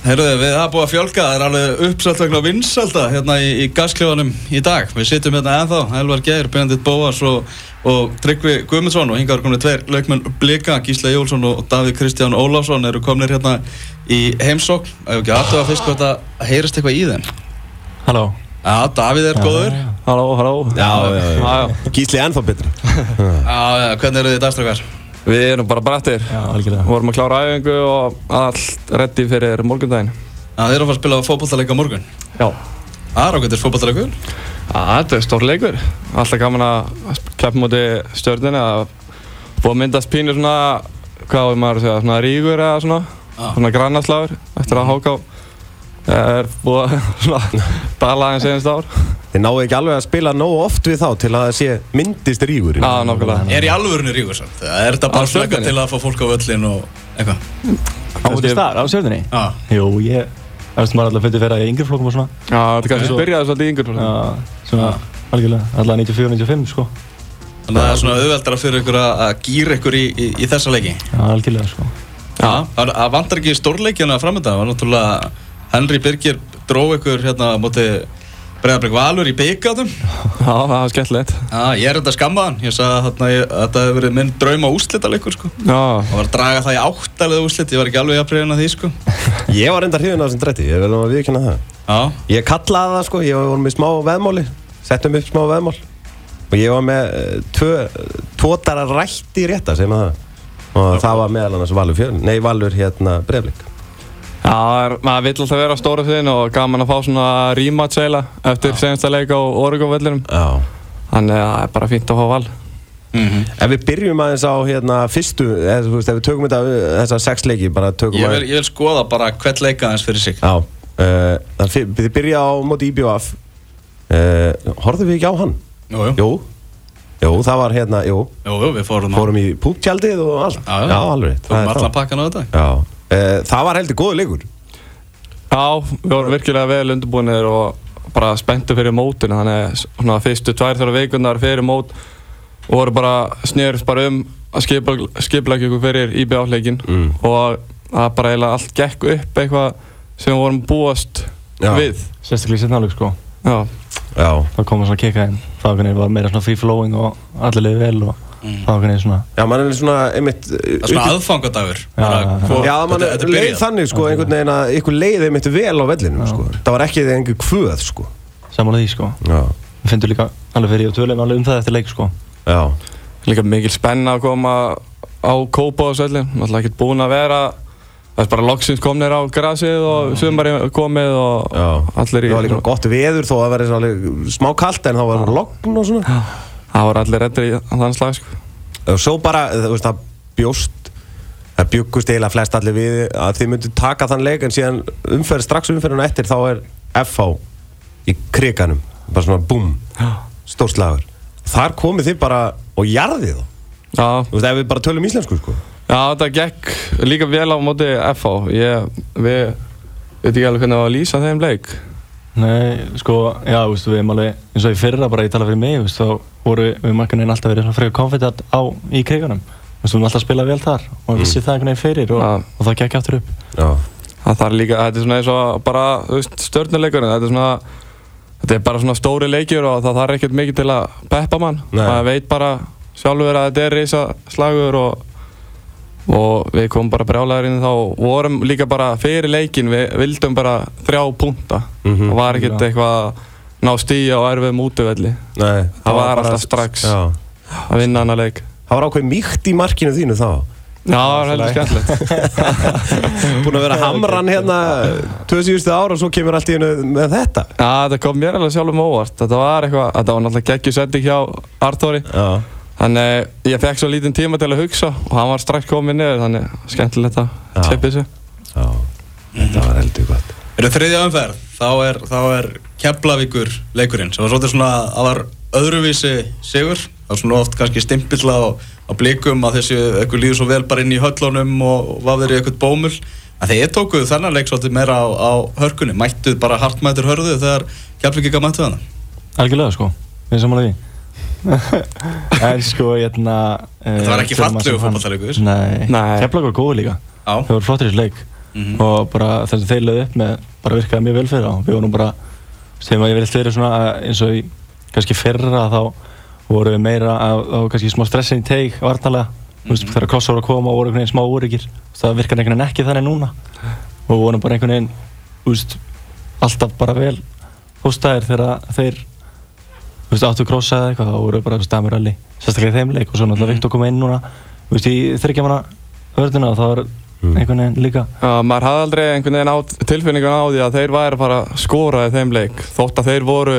Heyrðu, við hafa búið að fjölga, það er alveg uppsalt vegna vinsalda hérna í, í gasklefanum í dag. Við sittum hérna ennþá, Elvar Geir, Benedikt Bóas og, og Tryggvi Guðmundsson og hingaður komið tveir leikmenn Blika, Gísla Jólsson og Davíð Kristján Ólafsson eru komnir hérna í heimsókn. Það er ekki aftur að fyrst hvort að heyrist eitthvað í þeim. Halló. Já, Davíð er góður. Halló, halló. Já, já, já. Já, já. Gísli ennþá betur. Já, já, hvernig eru þið dagstrakar? Við erum bara brættir. Já, algjörlega. Vorum að klára æfingu og allt reddi fyrir morgundaginn. Já, þið eru að fara að spila fótballtaleika á morgun. Já. Það er. Já, þetta er stór leikur. Alltaf gaman að keppa múti stjórnina. Búið að myndast pínur svona, hvað er maður að segja, svona ríkur eða svona. Já. Svona grannarslagur eftir að háká. Er búið að dala aðeins einast ár. Þið náðu ekki alveg að spila nógu oft við þá til að það sé myndist rígur. Já, nokkulega. Er í alvörunni ríkur samt? Það er þetta bara stjörnunni? til að fá fólk á völlin og eitthvað? Á móti starf, á stjórnunni? Já. Jú, ég, það veist maður alltaf fyrir að vera í yngri flokkum og svona. Já, þetta kannski Svo- byrjaði svolítið yngur. Já, svona, algjörlega, allavega 94-95 sko. Þannig að það er svona auðveldara Já. Já. Henry Birgir dró ykkur hérna á móti Breiðarbreik Valur í byggatum. Já, það var skemmtilegt. Já, ég er þetta skammaðan. Ég sagði að þarna ég- að þetta hefur verið minn drauma úslitaleikur sko. Já, Það var að draga það í áttalega úslit. Ég var ekki alveg jafnriðin að því sko. Ég var enda hrifin af þessum dretti, ég vil að viðkynna það. Já. Ég kallaði það sko, ég var með smá veðmáli, settum upp smá veðmál. Og ég var með uh, tvö, tótara rætti rétta, segjum að það. Og það var meðal annars Valur fjörn, nei Valur hérna. Já, maður vill alltaf vera á stóra þinn og gaman að fá svona rematch eiginlega eftir senasta leik á Oregon-vellinum. Já. Þannig að það er bara fínt að fá val. Mm Ef við byrjum aðeins á hérna fyrstu, eða þú veist, ef við tökum þetta uh, þessa sex leiki, bara tökum Ég vil, að... ég vil skoða bara hvert leika aðeins fyrir sig. Já, uh, það fyr- þið byrja á móti IBF. Uh, horfðum við ekki á hann? Jú, jú. Jú. Jú, það var hérna, jú. Jú, jú, við fórum, Fórum í púptjaldið og allt. Já, já. alveg. það Tókum er allan pakkan á þetta. Já. Uh, það var heldur góður leikur. Já, við vorum virkilega vel undirbúinir og bara spenntu fyrir mótinu. Þannig að svona fyrstu tvær þrjá vikurnar fyrir mót og voru bara snýrst bara um að skipla ykkur fyrir IBF-leikin Mm. og það bara eiginlega allt gekk upp eitthvað sem við vorum búast Já. við. Sérstaklega í setna áleik sko. Já, Já. Það kom svona keka inn. Það var meira svona free flowing og allir liði vel og það var hvernig svona. Já, mann er svona einmitt... Það er svona aðfangadagur. Já, mann er leið þannig sko, einhvern veginn að ykkur leið einmitt vel á vellinum sko. Það var ekki einhver kvöð sko. Samanlega því sko. Já. Við finnum líka alveg fyrir og tölum alveg um það eftir leik sko. Já. líka mikil spenna að koma á kópa og svellin. Náttúrulega ekkert búin að vera Það er bara loksins komnir á grasið og sumari komið og Já. allir í Það var líka gott veður þó að það svona smá kalt en þá var það logn og svona. Það voru allir reddir í þann slag sko. Og svo bara, þú veist, það bjóst það bjöggust eiginlega flest allir við að þið myndu taka þann leik en síðan umferð, strax umferðinu eftir þá er FH í kriganum bara svona búm, stórslagur þar komið þið bara og jarðið þá Já, þú veist, ef við bara tölum íslensku sko já, þetta gekk líka vel á móti FH. Ég, við veit ekki alveg hvernig það var að lýsa þeim leik. Nei, sko, já, þú veist, við erum alveg, eins og í fyrra bara ég tala fyrir mig, þú veist, þá voru við makkaninn alltaf verið frekar confident á í veist, við erum alltaf að spila vel þar og við vissi það einhvern veginn fyrir og, Já. og það gekk aftur upp. Já, Það þarf líka, þetta er svona eins og bara, stjórnuleikurinn. Þetta er svona, þetta er bara svona stóri leikjur og það þarf ekkert mikið til að peppa mann. Það veit bara sjálfur að þetta er reysa slagur og, og við komum bara brjálæðir inn þá og vorum líka bara fyrir leikin, við vildum bara þrjá punta. Mhm. Það var ekkert eitthvað að ná stíja á erfiðum útivelli. nei Það var alltaf strax Já. að vinna hana leik. Það var ákveð mýkt í markinu þínu þá Já, það var heldur skemmtilegt. Búin að vera hamran hérna tvö síðustu ára og svo kemur allt í hennu með þetta Já, þetta kom mér alveg sjálfum óvart. Þetta var eitthvað, þetta var náttúrulega geggjusending hjá Artóri. Já, Þannig ég fekk svo lítinn tíma til að hugsa og hann var strax komið niður, þannig skemmtilegt að Já. klippa þessu. já, þetta var heldur gott Eru þriðja umferð, þá er, þá er Keflavíkur leikurinn sem var svolítið svona, það var öðruvísi sigur, það var svona oft kannski stimpilla á, á blikum að þessi eitthvað líður svo vel bara inn í höllunum og vafðir í eitthvað bómul en þeir tókuðu þennan leik svolítið meira á, á hörkunni, mættuð bara hartmættur hörðu þegar Keflavík ekki mættuð hana Algjörlega, sko. Við erum samanlega því. en sko, hérna... Þetta var ekki fallegu fótboltaleikur. Nei. Nei. Keflag var góð líka. Já. Það var flottir í þessu leik. og bara það sem þeir sem að ég vilt verið svona eins og í kannski fyrra þá voru við meira á kannski smá stressin í teig vartalega mm -hmm. þegar krossar voru að koma og voru einhvern veginn smá úryggir það virkaði einhvern veginn ekki þannig núna. Og við vorum bara einhvern veginn úst, alltaf bara vel hóstaðir þegar þeir úst, áttu krossa eða eitthvað þá voru við bara stamur allir sérstaklega í þeim leik og svo náttúrulega Viktor kom inn núna. Úst, í þryggjamanna vörduna og það var einhvern veginn líka. Já, maður hafði aldrei einhvern veginn á tilfinningun á því að þeir væri að fara að skora í þeim leik þótt að þeir voru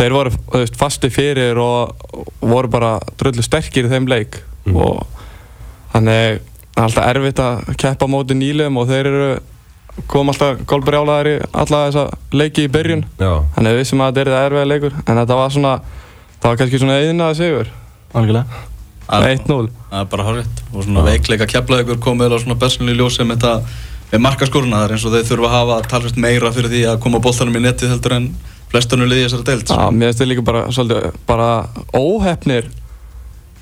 þeir voru veist, fasti fyrir og voru bara dröllu sterkir í þeim leik. Og þannig það er alltaf erfitt að keppa móti nýliðum og þeir eru kom alltaf gólbrjálaðar í alla þessa leiki í byrjun. Já. þannig við vissum að þetta er það erfiða leikur en þetta var svona það var kannski svona eðinaða sigur algjörlega 1-0 Það er bara hárið og svona veikleika keflaðugur komið á svona bessunni ljósi með þetta með markaskoruna. Það er eins og þeir þurfa að hafa talvist meira fyrir því að koma bóltanum í nettið heldur en flestunum liði þessari deild Já, mér finnst þeir líka bara svolítið bara óhefnir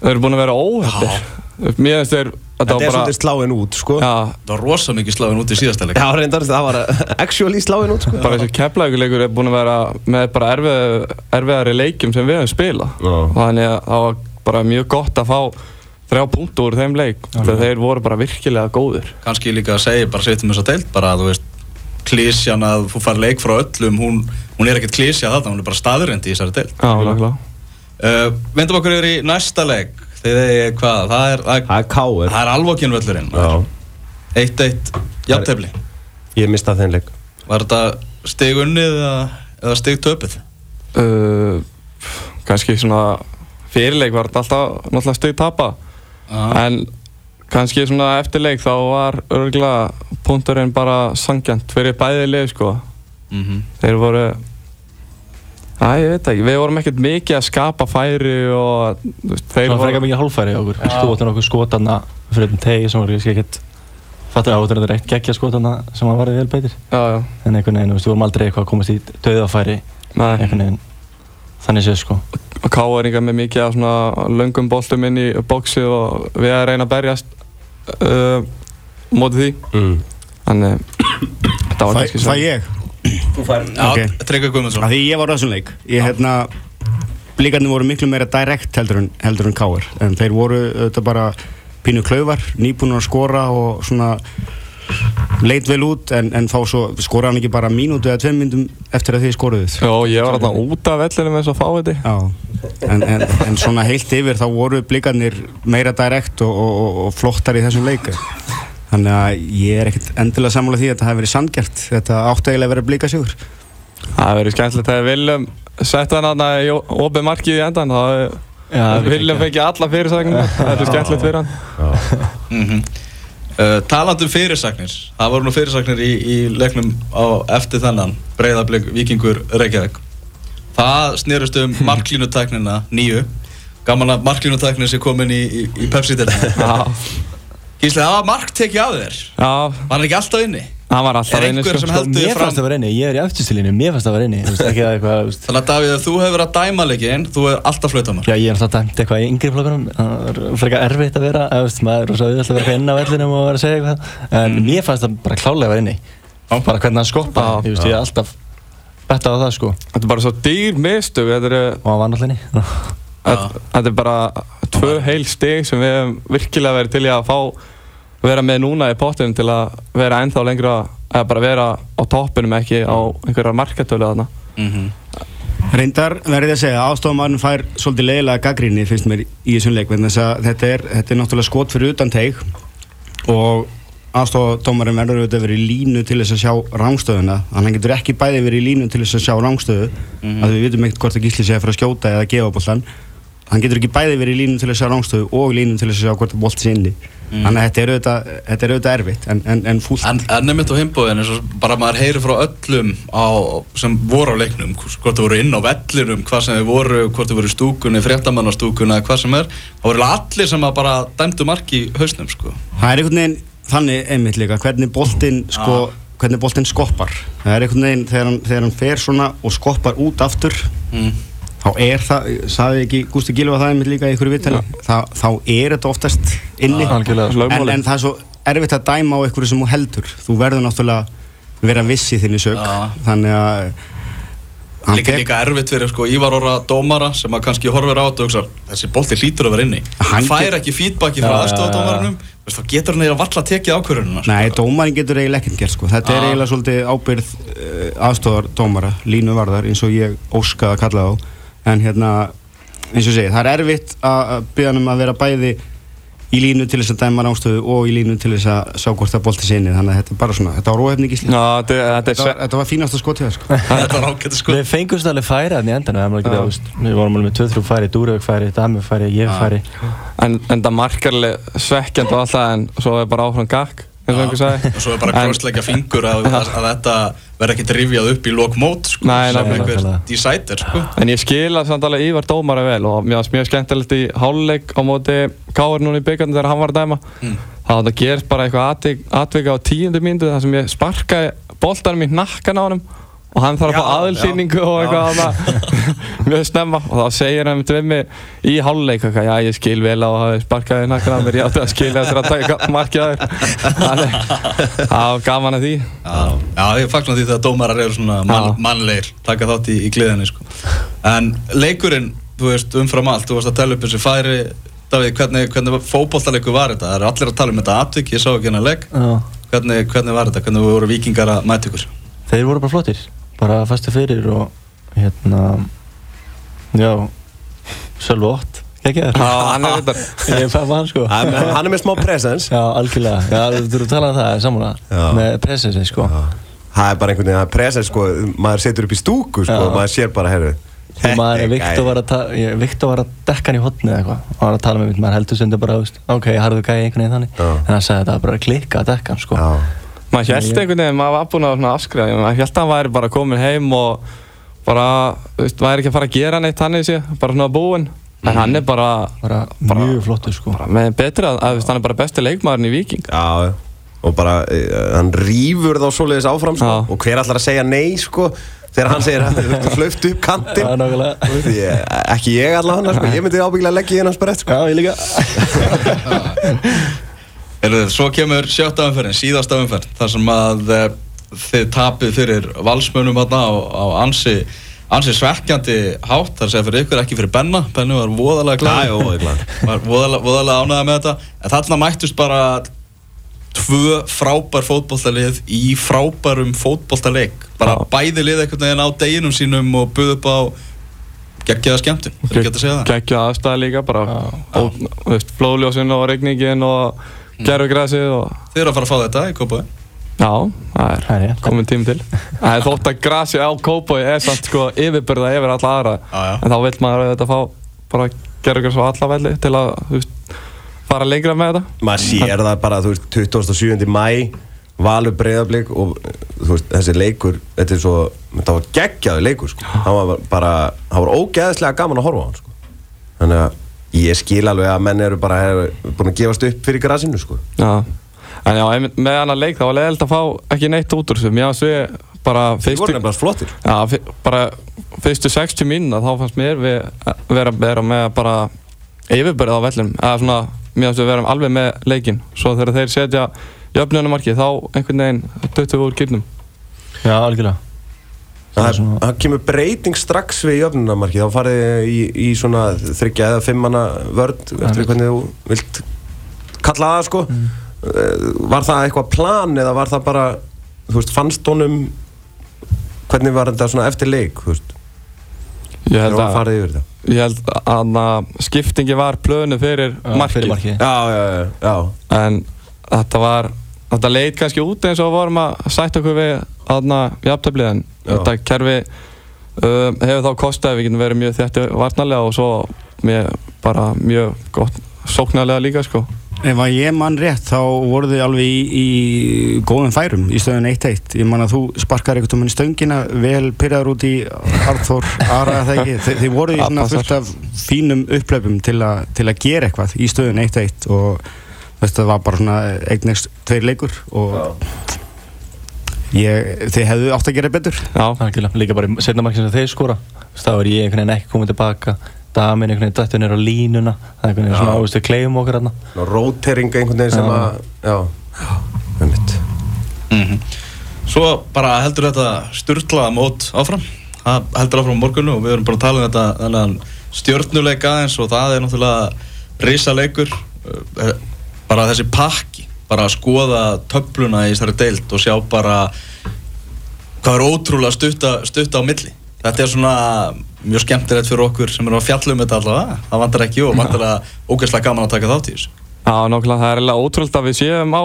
þeir eru búin að vera óhefnir mér finnst þeir Þetta þetta er svolítið sláin út, sko. já, Það var rosa mikið sláinn út í síðasta leik. Já, reyndar, það var actually sláin út, sko. bara þessi keflækuleikur er búin að vera með bara erfið, erfiðari leikjum sem við höfum spilað. Já. þannig að það var bara mjög gott að fá þrjá punktu úr þeim leik þegar þeir voru bara virkilega góðir. Kannski líka að segja bara setjum þess að deild bara að þú veist klísjan að þú far leik frá öllum hún, hún er ekkert klísja þarna, hún er bara staðurend í þessari deild. Já, nákvæmlega uh, Vendum okkur yfir í næsta leik þegar þið, hvað, það er það er, Það er er alvokinn völlurinn Já. 1-1, jafntefli. Ég mistað þeim leik. Var þetta stig unnið eða, eða stig töpuð? uh, kannski svona fyrirleik var þetta alltaf náttúrulega stöð tapa. En kannski svona eftirleik þá var örgulega punkturinn bara sangjant fyrir bæði lið sko. Mm -hmm. þeir voru Æ, ég veit ekki, við vorum ekkert mikið að skapa færi og þú veist, þeir Svona frekar mikið hálfæri á okkur. Þú áttu nokkuð skotanna fyrir um tegi sem var ekkert Fattur að þetta er eitt geggja skotanna sem var varðið vel beitir Já, já, En einhvern veginn, þú veist, við vorum aldrei eitthvað að komast í döðafæri Nei. Einhvern veginn. Þannig séð sko káeringar með mikið af svona löngum boltum inn í bóksi og við að reyna að berjast uh, mótið því Mm. þannig þetta var Fæ, kannski fæ ég? Þú fær Já, Ok. Tryggvi Guðmundsson Af því ég var á þessum leik Ég hérna Blíkarnir voru miklu meira direkt heldur en, heldur en káir En þeir voru þetta bara pínu klaufar Nýbúnur að skora og svona Leit vel út en, en fá svo Skora hann ekki bara mínútu eða tveim myndum Eftir að þið skoruðuð? Já, ég var alltaf út af vellinu með þess að fá þetta Já, en, en, en svona heilt yfir þá voru blikarnir meira direkt og, og, og, og flottar í þessum leik. Þannig að ég er ekkert endilega sammála því að þetta hafi verið sandgjart þetta átti eiginlega að vera blikasjóður Það verður skemmtilegt þegar Viljum sett hann aðna í opið markið í endan þá Viljum fengið alla fyrirsagnir þetta er skemmtilegt fyrir hann uh, Talandi um fyrirsagnir Það voru nú fyrirsagnir í, í leiknum á eftir þennan Breiðablík Víkingur Reykjavík. Það snerust um marklínutæknina nýju. Gaman að marklínutæknin sé komin í, í, í Pepsi-deltina Já, Gísli, það var mark tekið af þér. Já, Var hann ekki alltaf inni? Hann var alltaf inni einhver sko. sem Sko, heldur mér fram fannst það vera inni, ég er í afturstilinu, mér fannst það vera inni Þú veist, ekki að eitthvað, þú veist. Þannig að Davíð, þú hefur verið að dæma leikinn Þú hefur alltaf flautað mark Já, ég er alltaf dæmt eitthvað í yngri flokkunum Það er frekar erfitt að vera veist, Maður er rosa auðvitað að vera á vellinum og vera að segja eitthvað En mér fannst það bara klálega vera inni. Bara hvernig hann skoppa Já. Ég er alltaf betta á það sko. Þetta er bara svo dýr er, Og hann var náttúrulega inni. Þetta, er bara tvö heil stig sem við hefum virkilega verið til í að fá vera með núna í pottinum til að vera ennþá lengra eða bara vera á toppinum ekki á einhverjar markatölu þarna. Mm Reyndar verði að segja að ástofamarinn fær svolítið leiðilega gaggrinni finnst mér í þessum leik vegna þess að þetta er, þetta er náttúrulega skot fyrir utan teig og aðstofadómarinn verður auðvitað verið í línu til þess að sjá rángstöðuna þannig að hann getur ekki bæði verið í línu til þess að sjá rángstöðu að við vitum ekkert hvort að gísli sé að fara að skjóta eða gefa boltan hann getur ekki bæði verið í línu til þess að sjá rángstöðu og línu til þess að sjá hvort að bolt sé inni þannig að þetta er auðvitað, þetta er auðvitað erfitt en, en, en fúlt. En, en nefnitt á og bara maður heyri frá öllum á, sem voru á leiknum hvort þau voru inn á vellinum, hvað sem þau voru hvort þau voru í stúkunni, fréttamannastúkunni hvað sem er, það voru allir sem bara dæmdu mark í hausnum sko. Það er einhvern veginn þannig einmitt líka hvernig boltinn sko, hvernig boltinn skoppar. Það er einhvern veginn þegar hann, þegar hann fer svona og skoppar út aftur mm. Þá er það, sagði ekki Gústi Gilva það einmitt líka í ykkur viðtali þá, þá er þetta oftast inni. En, en það er svo erfitt að dæma á einhverju sem þú heldur. Þú verður náttúrulega að vera viss í þinni sög þannig að Líka, líka erfitt fyrir sko, Ívar Óra dómara sem að kannski horfir á þetta og hugsa þessi bolti hlýtur að vera inni. Hann fær ekki feedbacki frá aðstofadómaranum þá getur hann eða valla tekið ákvörðununa sko. Nei, dómarinn getur eiginlega ekkert gert sko. Þetta er Já. eiginlega svolítið ábyrð uh, aðstofar dómara, línu varðar eins og ég óskaði að kalla þá en hérna, eins og segi, það er erfitt að biðja hann um að vera bæði í línu til þess að dæma ránstöðu og í línu til þess að sjá hvort það bolti sinni. Þannig að þetta er bara svona, þetta var óhefni gísli Já, þetta þetta þetta, var- þetta var fínast að skotja það sko. sko. Við fengumst alveg færi að í endan við, við vorum alveg með 2-3 færi, Dúrevik færi, Dami færi, ég færi. En, en það markarlega svekkjandi og alltaf en svo er bara áfram gakk eins og einhver sagði. Og svo er bara krossleikja fingur að, að, að þetta verði ekkert rifjað upp í lokmót sko, Nei, sem einhver decider sko. En ég skil að samt alveg Ívar dómara vel og mér finnst mjög skemmtilegt í háluleik á móti Káur núna í byggjarni þegar hann var að dæma. Þá það gerist bara eitthvað atvik, atvika á tíundu mínútu þar sem ég sparkaði boltanum í nakkan á honum og hann þarf að fá Já, aðilsýningu og eitthvað þarna mjög snemma og þá segir hann við mig í háluleik eitthvað, já ég skil vel á að hafa sparkaði í nakkan á mér, ég átti að skilja eftir að taka markið að þér Þannig, það var gaman að því Já, já, ég fagnar því þegar dómarar eru svona man, Já. mannlegir, taka þátt í, í gleðinni sko. En leikurinn, þú veist, umfram allt, þú varst að tala upp þessi færi Davíð, hvernig, hvernig fótbolltaleikur var þetta? Það eru allir að tala um þetta atvik, ég sá ekki hennar leik Já. hvernig, hvernig var þetta? Hvernig voru vikingar að mæta ykkur? Þeir voru bara flottir, bara fastu fyrir og hérna, já, sölvu 8, ekki það? Já, hann er þetta Ég fæði hann sko. Hann hann er með smá presence Já, algjörlega, já, þú þurfum að tala um það samanlega, Já. með pressensi sko. Það er bara einhvern veginn að presence sko Maður setur upp í stúku sko Já. og maður sér bara, herru Og maður, Viktor var, að ta- ég- Viktor var að dekka hann í hotni eða eitthvað og var að tala með mér, maður heldur sem þetta bara, ok, harðu gæði einhvern veginn þannig Já. en hann sagði þetta var bara að klikka að dekka hann sko. Maður held einhvern veginn, maður var búinn að svona afskrifa maður held að hann væri bara komin heim og bara, þú veist, væri ekki að fara að gera neitt hann í sig, bara svona búinn en hann er bara, bara, Bara- mjög flottur sko. bara með betri að, að hann er bara besti leikmaðurinn í Viking já. Og bara, eh, hann rýfur þá svoleiðis áfram sko. Og hver allar að segja nei sko Þegar hann segir að þú hlauft upp Já, kantinn Ekki ég allavega sko Ég myndi ábyggilega leggja í hennar sprett sko Já, ég líka. Þið, svo kemur sjötta umferðin, síðasta umferð þar sem að uh, þið tapið fyrir valsmönum þarna á, á ansi, ansi svekkjandi hátt, þar segja fyrir ykkur, ekki fyrir Benna. Benni var voðalega glæð var voðalega, voðalega ánægða með þetta. En þarna mættust bara tvö frábær fótboltalið í frábærum fótboltaleik. Bara Já. bæði lið einhvern veginn á deginum sínum og buð upp á geggjaða skemmtun, þú getur að segja það. geggja aðstæða líka bara, og, þú veist, flóðljósin og regningin og gerfugræsið og Þið eru að fara að fá þetta í Kópaði já, það er komin tím til það er þótt að grasi á kópói er samt sko yfirbyrða yfir alla aðra Já, já. en þá vil maður auðvitað fá bara gerfugræs á alla velli til að, veist, fara lengra með þetta Maður sér það bara, þú veist, 27. mæ Valur breyðablík og þú veist, þessi leikur, þetta er svo, þetta var geggjaði leikur, sko. Það var bara, það var ógeðslega gaman að horfa á hann, sko. Þannig að ég skil alveg að menn eru bara er, búin að gefast upp fyrir grasinu, sko. Já, en já, með annan leik þá var leiðilegt að fá ekki neitt út úr þessu. Mér fannst við bara Þið voru fyrstu, nefnilega flottir. já, fyr- bara fyrstu 60 mínuna þá fannst mér við vera, vera með bara yfirbyrð á vellinum. Eða svona, mér fannst við vera alveg með leikinn. Svo þegar þeir setja jöfnunumarki þá einhvern veginn döttu við úr kýrnum. Já, algjörlega. Það, svona- það kemur breyting strax við jöfnunamarki, þá farið þið í, í svona þryggja eða fimmana vörd, eftir hvernig þú vilt kalla það, sko. Eh, Var það eitthvað plan eða var það bara, þú veist, fannst honum, hvernig var þetta svona eftir leik, þú veist, Ég held að, farið yfir þetta? ég held að, skiptingi var plönu fyrir Já, markið. fyrir markið. Já, já, já, já. en þetta var þetta leit kannski út eins og vorum að sætta okkur við aðna jafntöflið en Já. Þetta kerfi uh, hefur þá kostið að við getum verið mjög þétti varnarlega og svo með bara mjög gott sóknarlega líka sko. Ef að ég mann rétt þá voru þið alveg í, í góðum færum í stöðun 1-1 ég man að þú sparkar einhvern veginn í stöngina vel pyrraður út í Arþór Ara eða það ekki, Þi, þið voru í fullt af fínum upplöpum til, a, til að gera eitthvað í stöðun 1-1 og þetta var bara svona eignast tveir leikur og ég, þið hefðu átt að gera betur já, Algjörlega. Líka bara í setna markið sem þeir skora. Þá er ég einhvern veginn ekki komið tilbaka. Damin einhvern veginn dættur nýra á línuna. Það er einhvern veginn svona, við kleifum okkur hérna. Rótering einhvern veginn sem Já. að, já, með mitt Mhm. Svo bara heldur þetta styrlaða mót áfram það heldur áfram á morgunu og við erum bara að tala um þetta þennan stjörnuleik aðeins og það er náttúrulega risaleikur eh, bara þessi pakki bara að skoða töfluna í þessari deild og sjá bara hvað er ótrúlega stutta, stutta á milli þetta er svona mjög skemmtilegt fyrir okkur sem erum að fjalla um þetta allavega það vantar ekki og vantar að ógeðslega gaman að taka þátt í þessu Já, nákvæmlega, það er eiginlega ótrúlega að við séum á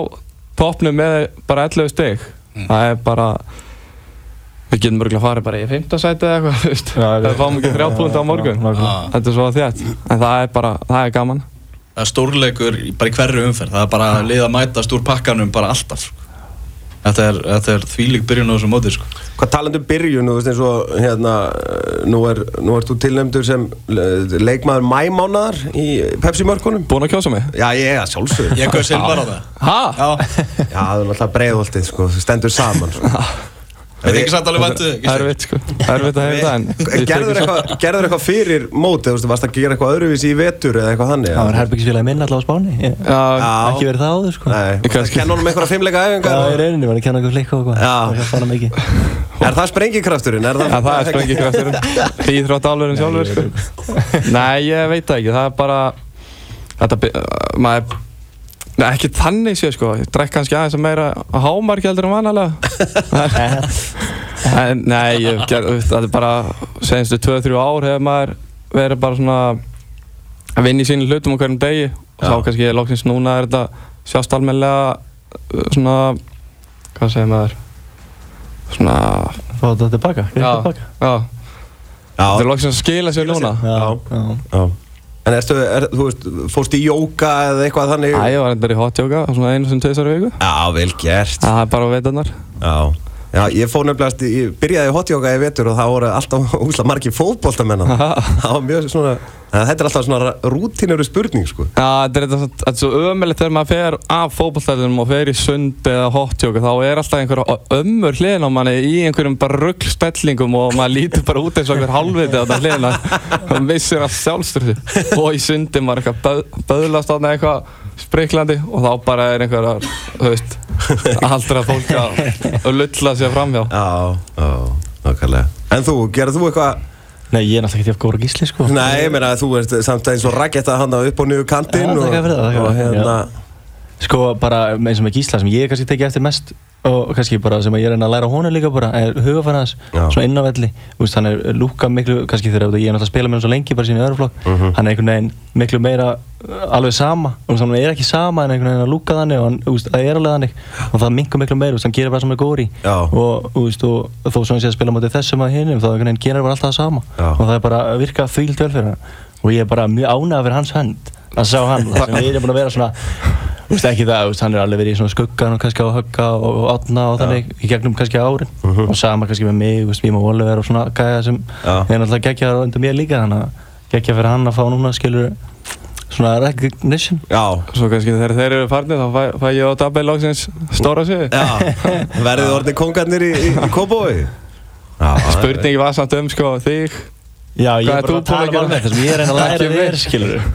toppnum með bara 11 stygg. Það er bara, við getum mörgulega að fara bara í 15 sæti eða eitthvað, þú veist. Við- Það fáum ekki þrjá púnta á morgun. nákvæmlega. Þetta er svo þétt. En það er bara, það er gaman. Það er stórleikur bara í hverju umferð það er bara að liða að mætast úr pakkanum bara alltaf þetta er, þetta er þvílík byrjun á þessu móti sko. Hvað talandi um byrjun, þú veist eins og hérna, nú er, nú ert þú tilnæmdur sem eh, leikmaður mæmánaðar í Pepsi-mörkunum Búin að kjósa mig? Já, ég er sjálfsögur ég gauð silvar á það Hæ? já, Já, það er náttúrulega breiðholtið, sko, stendur saman sko. veit ekki satt alveg væntu Það er vitt, sko. Það er vitt að hefða það, ég Gerður eitthvað, gerður eitthvað fyrir mótið, þú veist, varst að gera eitthvað öðruvísi í vetur eða eitthvað þannig? Það var herbyggisfélagi minn allavega á Spáni Ég- Já, Já. Ekki verið það áður sko Nei, Ég kenna honum einhverja fimmleika Já, æfingar í rauninni var að kenna eitthvað flikka og eitthvað Já. Er það sprengikrafturinn? Er Já, það er sprengikrafturinn. Íþrótt álurinn sjálfur, sko. Nei, ég veit það ekki. Það er bara, þetta, maður, Nei, ekki þannig séu, sko. Ég drekk kannski aðeins að meira hámarki heldur en vanalega. En, nei, ég, ger, þetta er bara, senstu 2-3 ár hefur maður verið bara svona að vinna í sínum hlutum á hverjum degi og þá Já. kannski loksins núna er þetta sjást almennilega uh, svona, hvað segir maður, svona, Fá þetta tilbaka já, tilbaka. já, þetta er Já, loksins að skila sér núna. Já, Já. já. En erstu, er, þú veist, fórst í jóka eða eitthvað þannig? Æ, ég var endur í hot yoga, svona einu sem tveisar viku. Já, vel gert. Það er bara á veitarnar. Já. Já, ég fór nefnilegast, ég byrjaði í hotjóka í vetur og það voru alltaf úsla margir fótboltamenn það var mjög svona, en þetta er alltaf svona rútínuru spurning, sko. Já, þetta er, þetta, þetta er svo ömulegt þegar maður fer af fótballstæðunum og fer í sund eða hot yoga, þá er alltaf einhver ömmur hliðin á manni í einhverjum bara ruggspellingum og maður lítur bara út eins og einhver halvviti á þetta hliðin og missir allt sjálfstyrði og í sundi maður eitthvað böð, böðlast á eitthvað spriklandi og þá bara er einhver, þú veist, aldrei að fólk að að lulla sér framhjá. Já, já, nákvæmlega. En þú, gerðu þú eitthvað, Nei, ég er náttúrulega ekki af góra gísli sko. Nei, ég meina að þú ert samt eins og raggetta handa upp og niður kantinn Já, og, og hérna, Sko bara eins og með gísla sem ég kannski tekið eftir mest og kannski bara sem ég er að reyna að læra á honum líka bara er hugafæra hans Já. svona inn á velli. Þú veist, hann er lúka miklu kannski þegar ég er náttúrulega að spila með hann svo lengi bara sín í öðru flokk Mhm. hann er einhvern veginn miklu meira uh, alveg sama. Og hann er ekki sama en einhvern veginn að lúka þannig og hann, veist, það er alveg þannig. Og það minkur miklu meira, hann gerir bara sem er góður í. Og, þó sem hann sé að spila motið þessum að hinnum þá einhvern veginn gerir bara alltaf það sama. Já. og það er bara að virka þvílt vel fyrir hann. Og ég er bara mjög ánægð fyrir hans hönd að sjá hann, það sem við erum búin að vera svona Þú veist ekki það, hann er alveg verið í svona skuggan og kannski á högga og, og átna og þannig í gegnum kannski árin og sama kannski með mig, við má Oliver og svona gæja sem Já. er náttúrulega geggjaðar undir mér líka þannig að geggja fyrir hann að fá núna skilur svona recognition já, Svo kannski þegar þeir eru farnir þá fæ, fæ ég á Dabbe loksins stóra sig. já, verðið orðið kongarnir í, í, í Kópói? Já, Spurningi var samt um sko þig. Já, ég er bara að að tala um þetta sem ég er að að læra þér skilur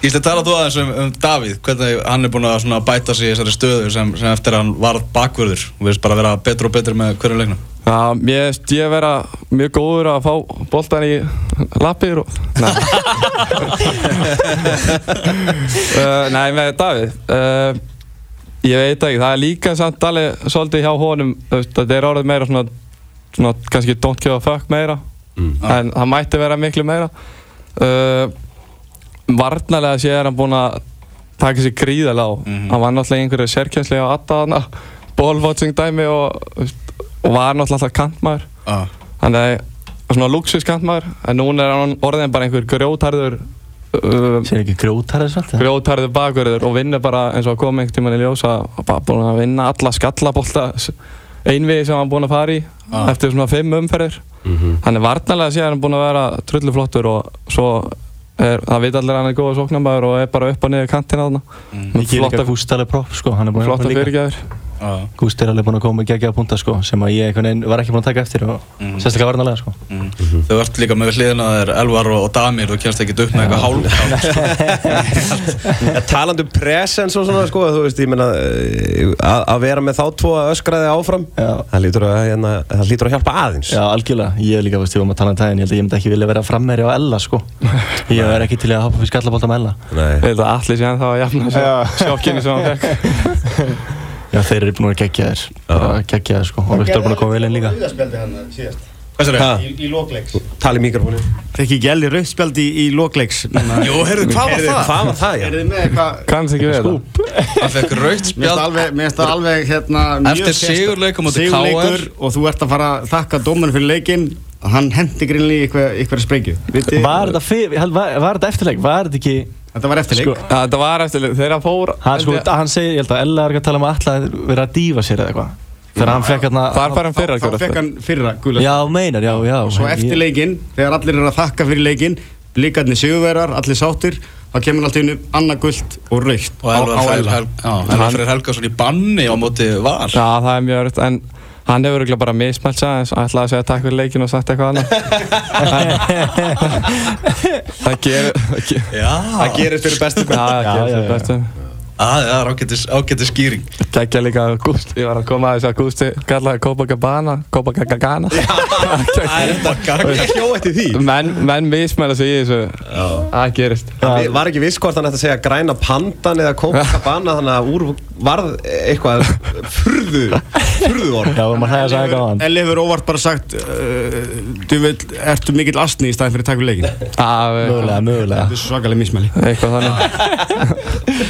Gísli, tala þú aðeins um, um Davíð, hvernig hann er búinn að bæta sig í þessari stöðu sem, sem eftir að hann varð bakvörður og veist bara að vera betur og betur með hverju leiknum. Já, ég veist ég vera mjög góður að fá boltan í lappir og... Nei. uh, nei, með Davíð. Uh, ég veit ekki, það er líka samt alveg svolítið hjá honum, þetta er orðið meira svona, svona kannski don't give a fuck meira, en það mætti vera miklu meira. Uh, varnarlega sé er hann búinn að taka sér gríðalega á. Hann var náttúrulega einhverju sérkjænslega að atta hana, ballwatching dæmi og, og var náttúrulega alltaf kantmaður. Ah. Hann er svona luxus kantmaður, en núna er hann orðin bara einhver grjótarður uh, Sér ekki grjótar þess að grjótarður bakverður og vinnur bara eins og að koma einhvern tímann í ljós að bara búin að vinna alla skallabólta einvið sem hann búin að fara í Ah. eftir svona fimm umferðir. Hann er varnarlega síðan hann búin að vera trulluflottur og svo er, það veit allir að hann er góða sóknarmæður og er bara upp og niður kantina þarna. Líka flotta, gústaleg propp sko Hann er búin að flotta líka. Gústi er alveg búinn að koma með geggjaða punta sko, sem að ég veginn var ekki búinn að taka eftir og Mhm. sérstaklega varnalega sko. Mm. Þau ert líka með hliðina þér Elvar og, Damir og kemst ekki upp með eitthvað hálf Ja, talandi um presence og svona sko, þú veist, ég meina eh, að að vera með þá tvo að öskraði áfram Já. það lítur að, hérna, það lítur að hjálpa aðeins Já, algjörlega, ég er líka, veist, ég var með að tala um tæðin, ég held að ég myndi ekki vilja vera frammeri á Ella sko. Ég er ekki til í að hoppa fyrir skallabólta með Ella. Já, þeir eru búin að gegja þér, bara gegja þér sko, og Viktor er búin að koma vel inn líka. Rauðaspjaldi hann síðast Hvað sér þau? Í, í lókleiks Tali mikrofónu Fekk ekki Elli rauðspjaldi í, í lókleiks Jú, heyrðu, hvað var það? Hvað var það, já? Er þið með eitthvað Kannst ekki við það. Hann fekk raukt Mér finnst spjald alveg, mér finnst það alveg hérna mjög Eftir sérstakt. sigurleik á móti Sigurleikur KR. og þú ert að fara að þakka dómarinn fyrir leikinn Hann hendi greinlega í eitthvað, eitthvað sprengju Viti, Var þetta, var, eftirleik? Sko, þetta var eftir, þegar hann fór... hann, sko, hann segir, ég held að Ella er ekki að tala um að alla vera að dífa sér eða eitthvað. Þegar hann fekk hérna... Þar fær hann fyrra Þá að fekk hann fyrra gula Já, meinar, já, já. Svo eftir leikinn, þegar allir eru að þakka fyrir leikinn Blikarnir sigurverar, allir sáttir Þá kemur alltaf innu annað gult og raukt Og Elvar Freyr Hel- já, Elvar Freyr Helgason í banni á móti var Já, það er mjög hann hefur örugglega bara mismælt sig aðeins ætlaði að segja takk fyrir leikin og sagt eitthvað annað. það gerir... það ge- Já, Það gerist fyrir bestu Já, það Já, gerir já, sér já. bestu. Það er ágætis, ágætis skýring. Gekkja líka Gústi, ég var að koma að þess að Gústi kallaði Copacabana, Copacabana. Það er Hjó eftir því. Menn, menn mismæla sig í þessu, það gerist. Það var ekki viss hvort hann ætti að segja græna pandan eða Copacabana þannig að úr varð eitthvað furðu furðu orð. Já, vorum að hlæða þess aðeins á hann. Elli hefur óvart bara sagt uh, Du vil, ertu mikill astni í staðin fyrir takk fyrir leikin Það Mögulega, mögulega.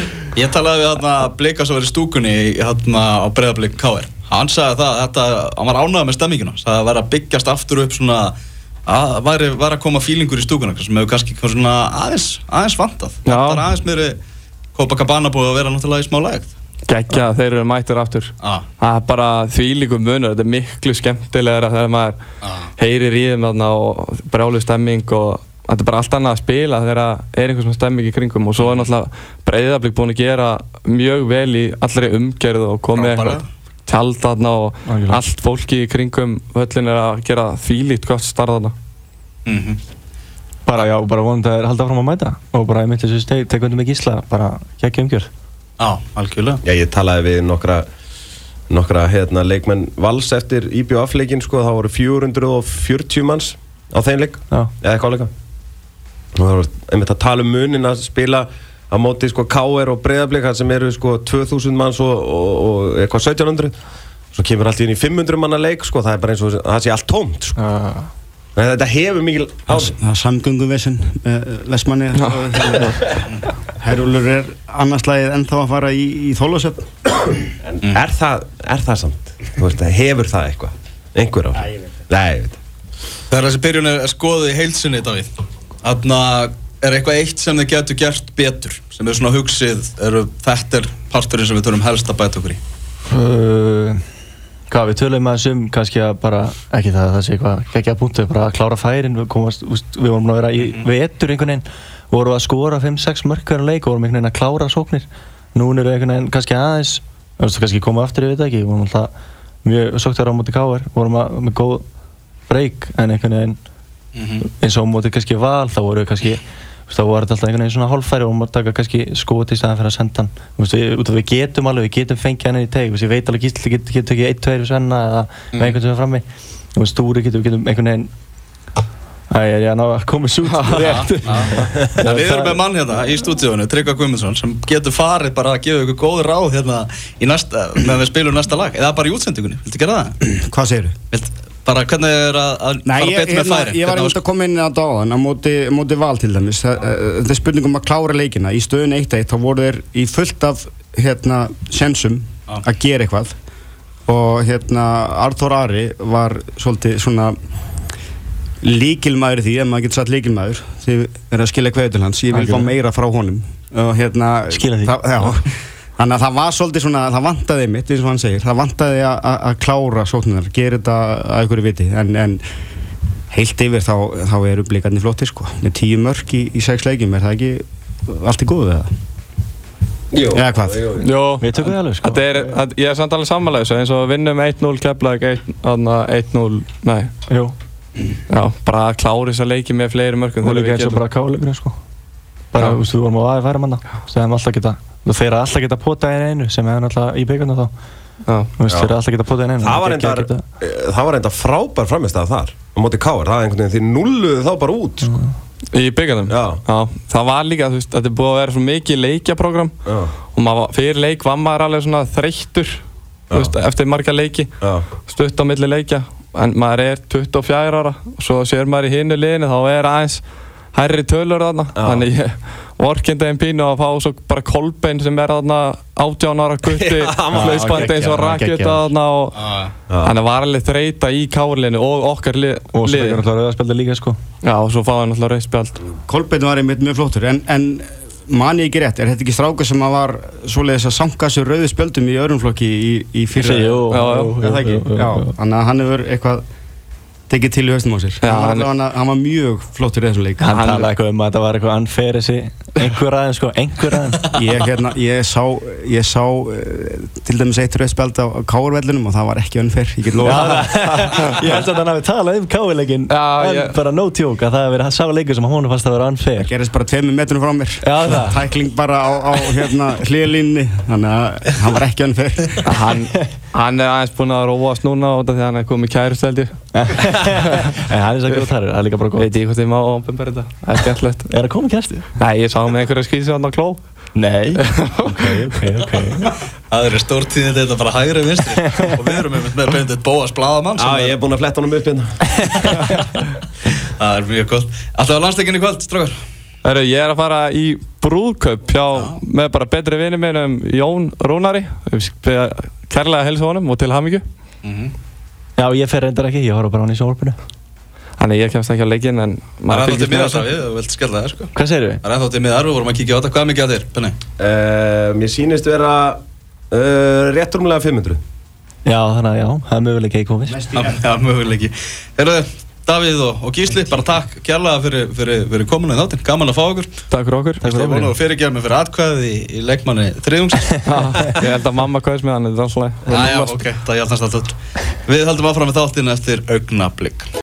Ég talaði við hérna Blika sem var í stúkunni hérna á breyðablík KR Hann sagði það, þetta, hann var ánægð með stemminguna sagði að það væri að byggjast aftur upp svona að væri, væri að koma fílingur í stúkuna sem hefur kannski svona aðeins aðeins vantað Já. Það er aðeins meiri Copacabana búið að vera náttúrulega í smá lægt Gekkja, þeir eru mættir aftur. ah. Það er bara þvílíku munur, þetta er miklu skemmtilegra þegar maður Ah. heyrir í þeim og brjálu stemming og þetta er bara allt annað að spila þegar það er einhvers svona stemming í kringum og svo er náttúrulega breyðablík búin að gera mjög vel í allri umgerð og komið eitthvað tjald þarna og Algjörlega. allt fólki í kringum höllin er að gera þvílíkt gott starf þarna. mm Bara, já, bara vonandi að þeir halda fram að mæta. Og bara ég myndi þessu steg, tekja undir mig gísla, bara geggja umgjörð. Já, algjörlega Já, ég talaði við nokkra nokkra hérna, leikmenn vals eftir IBF-leikin sko, það voru 440 manns á þeim leik Já. eða eitthvað leika og það voru einmitt að tala um munin að spila á móti sko KR og breyðablika sem eru sko 2000 manns og, og, og eitthvað 1700 svo kemur allt í inn í 500 manna leik sko, það er bara eins og það sé allt tómt sko. Uh, en þetta hefur mikil áhrif Það er samgöngum vesen Vestmanni Herúlur er annarslægið ennþá að fara í, í þólasöp en er, það, er það samt? Þú veist, hefur það eitthvað? Einhver áhrif? Nei, ég veit Nei, ég veit Þegar þessi byrjun er skoðið í heilsinni, Davíð Þannig er eitthvað eitt sem þið getur gert betur sem er svona hugsið, eru þetta er parturinn sem við þurfum helst að bæta okkur í. Uh, hvað við tölum aðeins um kannski að bara, ekki það að það sé eitthvað geggja punktu, bara að klára færin við, komast, úst, við vorum að vera í vetur einhvern veginn, vorum að skora 5-6 mörkar leik og vorum einhvern veginn að klára sóknir. Núna eru einhvern veginn kannski aðeins kannski koma aftur, ég veit ekki vorum alltaf mjög sóktar á móti káar vorum að, með góð breyk en einhvern veginn eins og á móti kannski val þá voru við kannski þá var þetta alltaf einhvern veginn svona hálffæri og maður taka kannski skot í staðan fyrir að senda hann. Þú veist, við, út af við getum alveg, við getum fengið hann inn í teg ég veit alveg gísli getur getur tekið 1-2 við senna eða með einhvern sem er frammi. Þú veist, stúri getur, við getum einhvern veginn Æ, ég er að ná að koma svo út rétt. En við erum með mann hérna í stúdíónu, Tryggva Guðmundsson sem getur farið bara að gefa ykkur góð ráð hérna í næsta, meðan við spilum næsta lag. Eða bara í útsendingunni, viltu gera það? Hvað segir þú? Bara hvernig er að, að Nei, fara betur með hérna, færi? ég var einmitt að koma inn á dáðan á móti, móti val til dæmis. Það- eh, þetta er spurning um að klára leikina. Í stöðun 1-1 þá voru þeir í fullt af hérna, sensum Já. að gera eitthvað. Og hérna Arthur Ari var svolítið svona líkilmaður í því, ef maður getur satt líkilmaður þið er að skilja til hans. Ég vil fá meira frá honum. Og hérna Skila því. það, já, þannig að það var svolítið svona það vantaði mitt, eins og hann segir það vantaði að- að að klára sóknunar gera þetta að einhverju viti. En, en heilt yfir þá, þá eru blikarnir flottir sko. Með tíu mörk í, í sex leikjum er það ekki allt í góðu eða? Jú, Eða hvað? jú. Jó, Við tökum það alveg sko. Er, að, ég er samt alveg sammála þessu eins og við vinnum 1-0 Keflavík 1-0, nei, Jú, já, bara að klára þess að leiki með fleiri mörgum og líka eins og bara káleikurinn sko. Bara, þú veist, við vorum á aðeins færa manna Þú þeir eru alltaf geta potað einu einu sem hefum alltaf í byggarna þá. Já, Þú veist, Já. þeir eru alltaf geta potað einu einu Það var reyndar, geta- eh, það var reyndar frábær framistæða þar á móti Káar, það er einhvern veginn því nulluðu þá bara út sko. í byggarnum Já. það var líka, þú veist, þetta er búið að vera svo mikið leikjaprogram Já, og maður, var- fyrir leik var maður alveg svona þreyttur þú veist, eftir marga leiki já, stutt á milli leikja. En maður er 24 ára og svo sér maður í hinu liðinu þá er aðeins hærri tölur þarna. Þannig ég vorkindi einn pínu að fá svo bara kolbein sem er þarna 18 ára gutti Já, hann var- hlaupandi eins og rakjöta þarna og Já. hann var alveg þreita í kárlinu og okkar lið, Og svo fekk hann alltaf rauðarspjaldi líka sko. Já og svo fáði hann alltaf rauðspjald Kolbeinn var einmitt mjög flottur en, en man ég ekki rétt, er þetta ekki stráka sem að var svoleiðis að sanga sér rauðu spjöldum í öðrum flokki í, í fyrra? Jú, jú, Er það ekki? jú, jú, Já, jú. Tekið til í haustum á sér. Já, hann, var hann- hann var mjög flottur í þessum leik. Hann Hann- talaði eitthvað um að þetta var eitthvað unfair þessi einhver aðeins sko, einhver aðeins. Ég, hérna, ég sá, ég sá uh, til dæmis eitt rauð spjald á káurvellinum og það var ekki önfer ég get lofa Ég held að hann hafi talað um káileikin Já, en ég- bara no joke að það hefði verið sá leikur sem hún fannst að vera unfair. Það gerist bara tveimur metrunum frá mér. Já, það. tækling bara á, á hérna, hlýðlínni þannig að hann var ekki önfer hann, hann er aðeins búinn að róast núna hann er En hann er svo góð þar, það er líka bara góð veit ég hvort ég má ofnbæra þetta? Það er skemmtilegt. Er það komið kæsti? nei ég sá með einhverja skýrsi á kló. Nei. Ok, ok, ok. Það eru stórtíðin þetta bara hægri vinstri. Og við erum með, með Bendit Bóas Bladamann já, ég er búinn að fletta honum upp hérna. Það er mjög gott. Alltaf á landsleikinni í kvöld, strókar Heru, ég er að fara í brúðkaup hjá, með bara betri vinni mínum Jón Rúnari. Kærlega helsa honum og til hamingju Já, ég fer reyndar ekki, ég horf bara á hann í sjónvarpinu þannig ég kemst ekki á leikinn en Það er ennþá til fylgist með miðar þessu. við, þú vilt skella það sko Hvað segir við? Það er ennþá til miðar, við vorum að kíkja á þetta, hvað er mikið á þér, Penni? uh, Mér sýnist vera uh, réttrumlega 500 Já, þannig að já, það er möguleika í komið Já, möguleiki Herðu, Davíð og, og Gísli, bara takk kjærlega fyrir, fyrir, fyrir komuna í þáttinn, gaman að fá okkur. Takk fyrir okkur. Takk fyrir vona að fyrirgjara mig fyrir atkvæðið í, í leikmanni þriðungsins ég held að mamma kvæðis með hann þetta er alltaf Já, já, ok, það hjálpast alltaf Við höldum áfram með þáttinn eftir augnablík